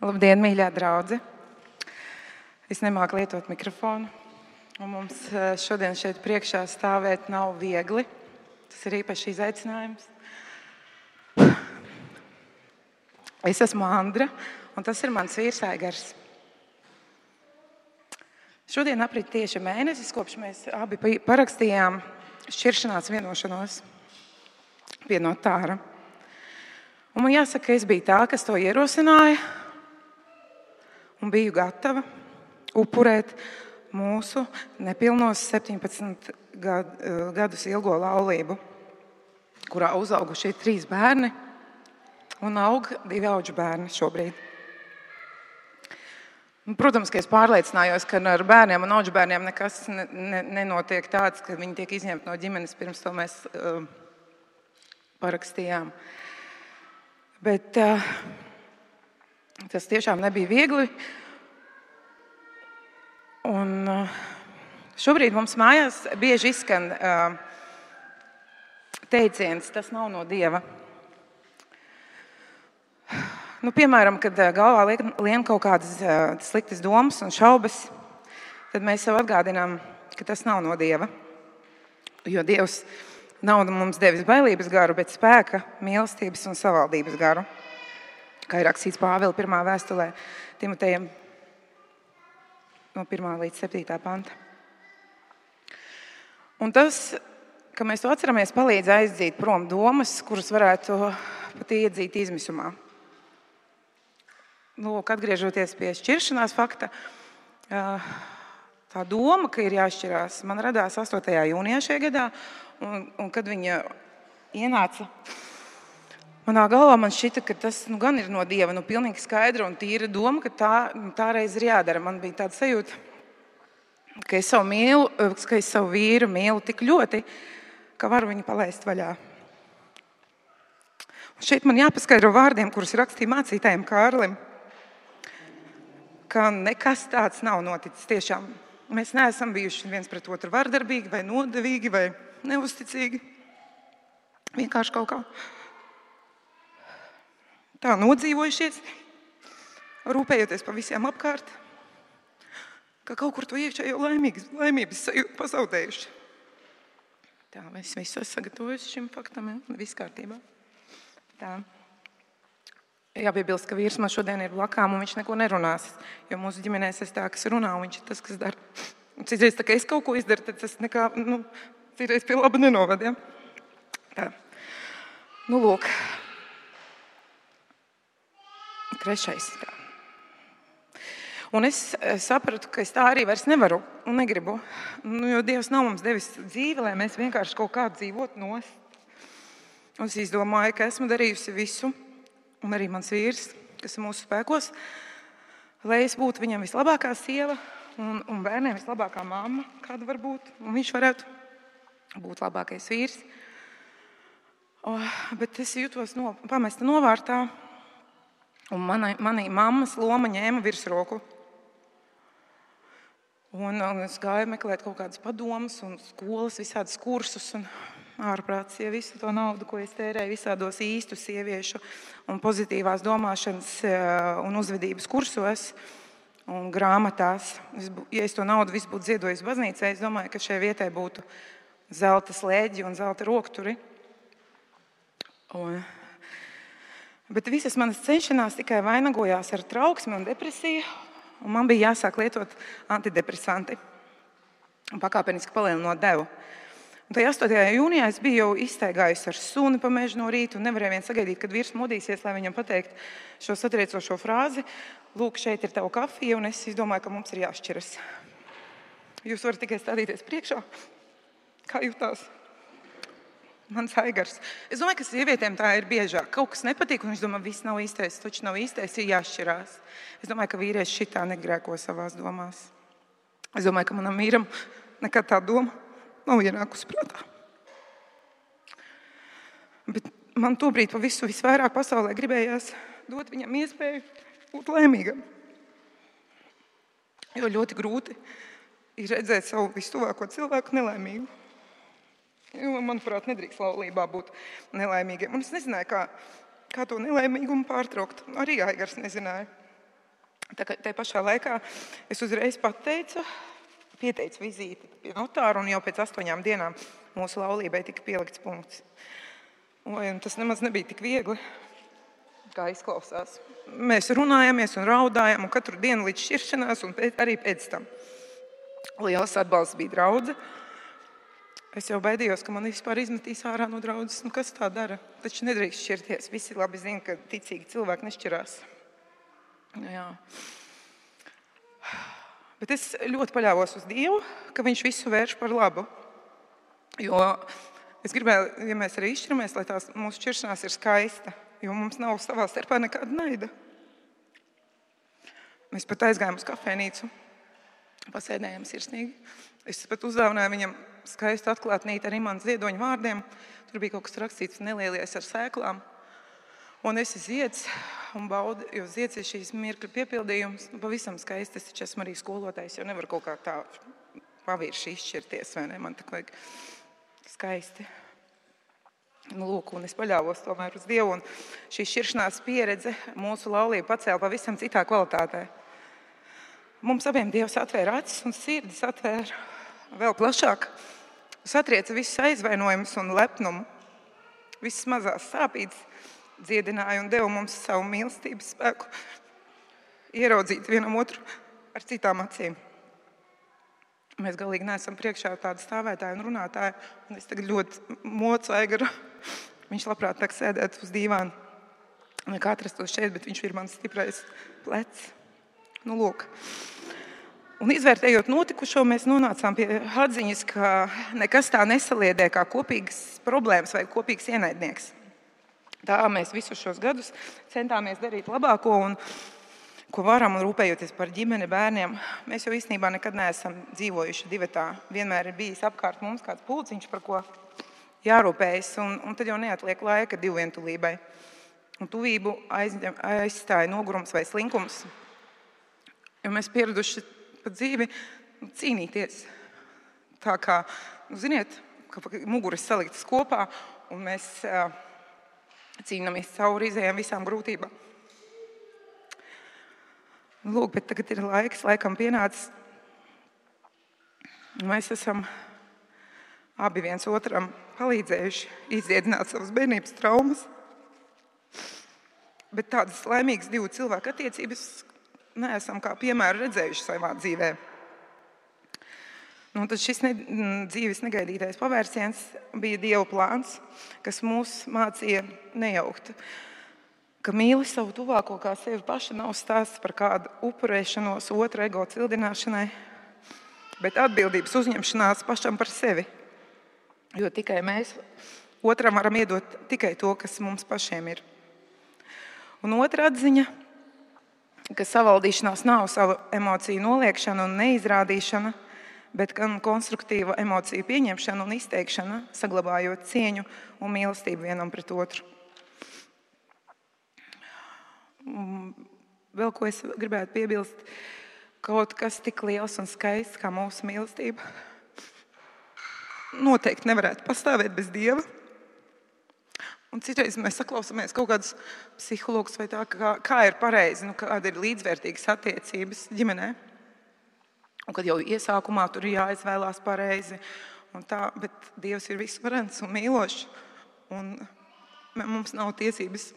Labdien, mīļā draudzene! Es nemāku lietot mikrofonu. Un mums eh, šodien šeit priekšā stāvēt nav viegli. Tas ir īpašs izaicinājums. Es esmu Andra, un tas ir mans vīrs Aigars. Šodien aprit tieši mēnesis, kopš mēs abi parakstījām šķiršanās vienošanos pie notāra. Un man jāsaka, ka es biju tā, kas to ierosināja, un biju gatava upurēt mūsu nepilnos 17 gad, eh, gadus ilgo laulību, kurā uzauguši ir trīs bērni un aug divi augu bērni šobrīd. Protams, ka es pārliecinājos, ka ar bērniem un augu bērniem nekas ne, ne, nenotiek tāds, ka viņi tiek izņemti no ģimenes. Pirms to mēs uh, parakstījām. Bet uh, tas tiešām nebija viegli. Un, uh, šobrīd mums mājās bieži izskan uh, teiciens, tas nav no dieva. Nu, piemēram, kad eh, galvā lien kaut kādas sliktas domas un šaubas, tad mēs sev atgādinām, ka tas nav no Dieva. Jo Dievs nav mums devis bailības garu, bet spēka, mīlestības un savaldības garu. Kā ir rakstīts Pāvila pirmā vēstulē Timotejam no 1 līdz 7 panta. Un tas, ka mēs to atceramies, palīdz aizdzīt prom domas, kuras varētu pat iedzīt izmisumā. Lūk, atgriežoties pie šķiršanās fakta, tā doma, ka ir jāšķirās, man radās 8. jūnijā šajā gadā. Un, un kad viņa ienāca manā galvā, man šķita, ka tas nu, gan ir no dieva, nu, pilnīgi skaidra un tīra doma, ka tā, nu, tā reiz ir jādara. Man bija tāda sajūta, ka es savu, mīlu, ka es savu vīru mīlu tik ļoti, ka varu viņu palaist vaļā. Un šeit man jāpaskaidro vārdiem, kurus rakstīja mācītājiem Kārlim ka nekas tāds nav noticis. Tiešām mēs neesam bijuši viens pret otru vardarbīgi, vai nodevīgi, vai neusticīgi. Vienkārši kaut kā tā nodzīvojušies, rūpējoties par visiem apkārt, ka kaut kur to iekšējo laimības, laimības sajūtu pazaudējuši. Tā, es visu esmu sagatavojis šim faktam, ja? viss kārtībā. Tā. Jāpiebilst, ka vīrs man šodien ir blakām, un viņš neko nerunās. Jo mūsu ģimenēs es tā, kas runā, un viņš ir tas, kas dara. Citreiz, tā, es kaut ko izdaru, tad tas nekā, nu, citreiz pie laba nenovad. Ja? Tā. Nu, lūk. Trešais. Tā. Un es sapratu, ka es tā arī vairs nevaru un negribu. Nu, jo Dievs nav mums devis dzīvi, lai mēs vienkārši kaut kā dzīvotu nost. Un es izdomāju, ka esmu darījusi visu, un arī mans vīrs, kas ir mūsu spēkos, lai es būtu viņam vislabākā sieva un, un bērniem vislabākā mamma, kāda var būt. Un viņš varētu būt labākais vīrs. O, bet es jutos no, pamesta novārtā, un manai, manai mammas loma ņēma virsroku. Un, un es gāju meklēt kaut kādas padomas, un skolas, visādas kursus. Ārprāts, ja visu to naudu, ko es tērēju visādos īstu sieviešu un pozitīvās domāšanas eh, un uzvedības kursos un grāmatās. Ja es to naudu visu būtu ziedojis baznīcai, es domāju, ka šai vietai būtu zelta slēdzi un zelta rokturi. Un, bet visas manas cenšanās tikai vainagojās ar trauksmi un depresiju, un man bija jāsāk lietot antidepresanti un pakāpeniski palielinot devu. Un tajā 8. jūnijā es biju jau iztaigājusi ar suni pa mežu no rīta un nevarēju vien sagaidīt, kad vīrs modīsies, lai viņam pateiktu šo satriecošo frāzi. Lūk, šeit ir tava kafija, un es domāju, ka mums ir jāšķiras. Jūs varat tikai stādīties priekšā. Kā jūtās? Mans aigars. Es domāju, ka sievietēm tā ir biežāk. Kaut kas nepatīk, un viņš domā, viss nav īstais, taču nav īstais, ir jāšķirās. Es domāju, ka vīrietis šitā negrēko savās domās. Es domāju, ka manam vīram nekad tā doma nav ienākusi prātā. Bet man tobrīd pa visu visvairāk pasaulē gribējās dot viņam iespēju būt laimīgam. Jo ļoti grūti ir redzēt savu vistuvāko cilvēku nelaimīgu. Jo, manuprāt, nedrīkst laulībā būt nelaimīgiem. Un es nezināju, kā, kā to nelaimīgumu pārtraukt. Arī Aigars nezināja. Tā, tā pašā laikā es uzreiz pateicu, pieteicu vizīti pie notāra, un jau pēc astoņām dienām mūsu laulībai tika pielikts punkts. Un tas nemaz nebija tik viegli, kā izklausās. Mēs runājāmies un raudājām, un katru dienu līdz šķiršanās, un pēc, arī pēc tam. Liels atbalsts bija draudzene. Es jau baidījos, ka man vispār izmetīs ārā no draudzes. Nu, kas tā dara? Taču nedrīkst šķirties. Visi labi zina, ka ticīgi cilvēki nešķirās. Jā. Bet es ļoti paļāvos uz Dievu, ka Viņš visu vērš par labu. Jo es gribēju, ja mēs arī izšķiramies, lai tās mūsu šķiršanās ir skaista, jo mums nav savā starpā nekāda naida. Mēs pat aizgājām uz kafejnīcu, pasēdējām sirsnīgi. Es pat uzdāvināju viņam skaistu atklātnīti ar imanta ziedoņa vārdiem. Tur bija kaut kas rakstīts nelielies ar sēklām. Un es esmu zieds un baudu, jo zieds ir šīs mirkļa piepildījums. Nu, pavisam skaisti. Es esmu arī skolotājs, jo nevaru kaut kā tā pavirši izšķirties. Man tā vajag skaisti. Nu, lūk, un es paļāvos tomēr uz Dievu. Šī šķiršanās pieredze mūsu laulību pacēla pavisam citā kvalitātē. Mums abiem Dievs atvēra acis un sirdis atvēra vēl plašāk. Satrieca visus aizvainojumus un lepnumu, visas mazās sāpītes, dziedināja un deva mums savu mīlestības spēku, ieraudzīt vienam otru ar citām acīm. Mēs galīgi neesam priekšā tāda stāvētāja un runātāja. Un es tagad ļoti mocu Aigaru. Viņš labprāt tā sēdētu uz dīvāna. Nekā atrastos šeit, bet viņš ir mans stiprais plecs. Nu, lūk. Un izvērtējot notikušo, mēs nonācām pie atziņas, ka nekas tā nesaliedē kā kopīgas problēmas vai kopīgs ienaidnieks. Tā mēs visus šos gadus centāmies darīt labāko un ko varam, un rūpējoties par ģimeni, bērniem. Mēs jau īstenībā nekad neesam dzīvojuši divatā. Vienmēr ir bijis apkārt mums kāds pulciņš, par ko jārūpējas, un, un tad jau neatliek laika divvientulībai. Un tuvību aizstāja nogurums vai slinkums. Jo mēs pieraduši pa dzīvi cīnīties. Tā kā, nu, ziniet, ka muguras saliktas kopā un mēs uh, cīnāmies cauri izējām visām grūtībām. Nu, lūk, bet tagad ir laiks, laikam pienācis. Mēs esam abi viens otram palīdzējuši izdziedināt savas bērnības traumas. Bet tādas laimīgas divu cilvēku attiecības, neesam kā piemēru redzējuši savā dzīvē. Nu, tad šis ne, dzīves negaidītais pavērsiens bija Dieva plāns, kas mūs mācīja nejaukt. Ka mīli savu tuvāko kā sevi pašu nav stāsts par kādu upurēšanos, otru ego cildināšanai, bet atbildības uzņemšanās pašam par sevi. Jo tikai mēs otram varam iedot tikai to, kas mums pašiem ir. Un otra atziņa ka savaldīšanās nav savu emociju noliekšana un neizrādīšana, bet gan konstruktīva emociju pieņemšana un izteikšana, saglabājot cieņu un mīlestību vienam pret otru. Vēl ko es gribētu piebilst, kaut kas tik liels un skaists kā mūsu mīlestība noteikti nevarētu pastāvēt bez Dieva. Un citreiz mēs saklausāmies kaut kādus psihologus, vai tā, kā, kā ir pareizi, nu, kāda ir līdzvērtīgas attiecības ģimenē. Un kad jau iesākumā tur ir jāizvēlās pareizi, tā, bet Dievs ir visvarens un mīlošs. Un mums nav tiesības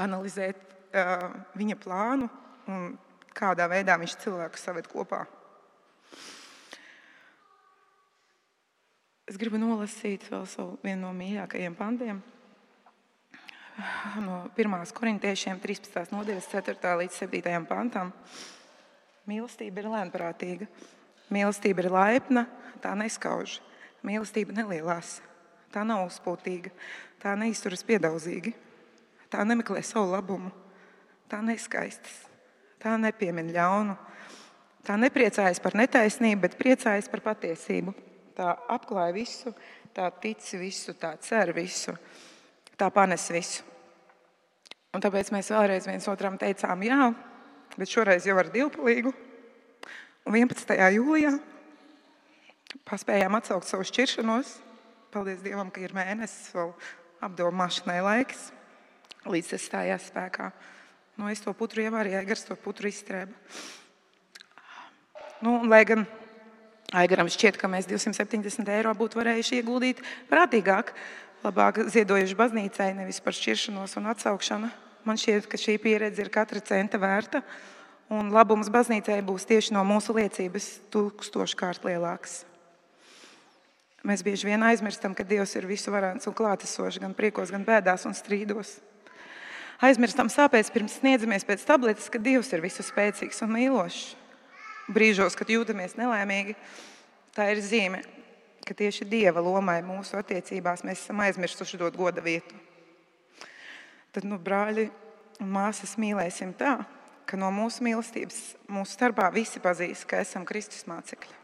analizēt uh, viņa plānu un kādā veidā viņš cilvēkus saved kopā. Es gribu nolasīt vēl savu vienu no mīļākajiem pantiem. No 1. korintiešiem 13. nodaļas 4. līdz 7. pantam. Mīlestība ir lēnprātīga, mīlestība ir laipna, tā neskauž, mīlestība nelielās, tā nav uzpūtīga, tā neizturas piedaudzīgi, tā nemeklē savu labumu, tā neskaistas, tā nepiemin ļaunu, tā nepriecājas par netaisnību, bet priecājas par patiesību tā apklāja visu, tā tic visu, tā cer visu, tā panes visu. Un tāpēc mēs vēlreiz viens otram teicām, jā, bet šoreiz jau ar divpalīgu. Un 11. jūlijā paspējām atsaukt savu šķiršanos. Paldies Dievam, ka ir mēnesis vēl apdomāšanai laiks, līdz tas stājās spēkā. Nu, es to putru ievārīju, Aigars to putru izstrēba. Nu, lai gan Aigaram šķiet, ka mēs 270 eiro būtu varējuši ieguldīt prātīgāk, labāk ziedojuši baznīcai, nevis par šķiršanos un atsaukšanu. Man šķiet, ka šī pieredze ir katra centa vērta, un labums baznīcai būs tieši no mūsu liecības tūkstoškārt lielāks. Mēs bieži vien aizmirstam, ka Dievs ir visu varants un klātesošs gan priekos, gan bēdās un strīdos. Aizmirstam sāpēs, pirms sniedzamies pēc tabletes, ka Dievs ir visu spēcīgs un mīlošs. Brīžos, kad jūtamies nelaimīgi, tā ir zīme, ka tieši Dieva lomai mūsu attiecībās mēs esam aizmirsuši dot goda vietu. Tad, nu, brāļi un māsas, mīlēsim tā, ka no mūsu mīlestības mūsu starpā visi pazīs, ka esam Kristus mācekļi.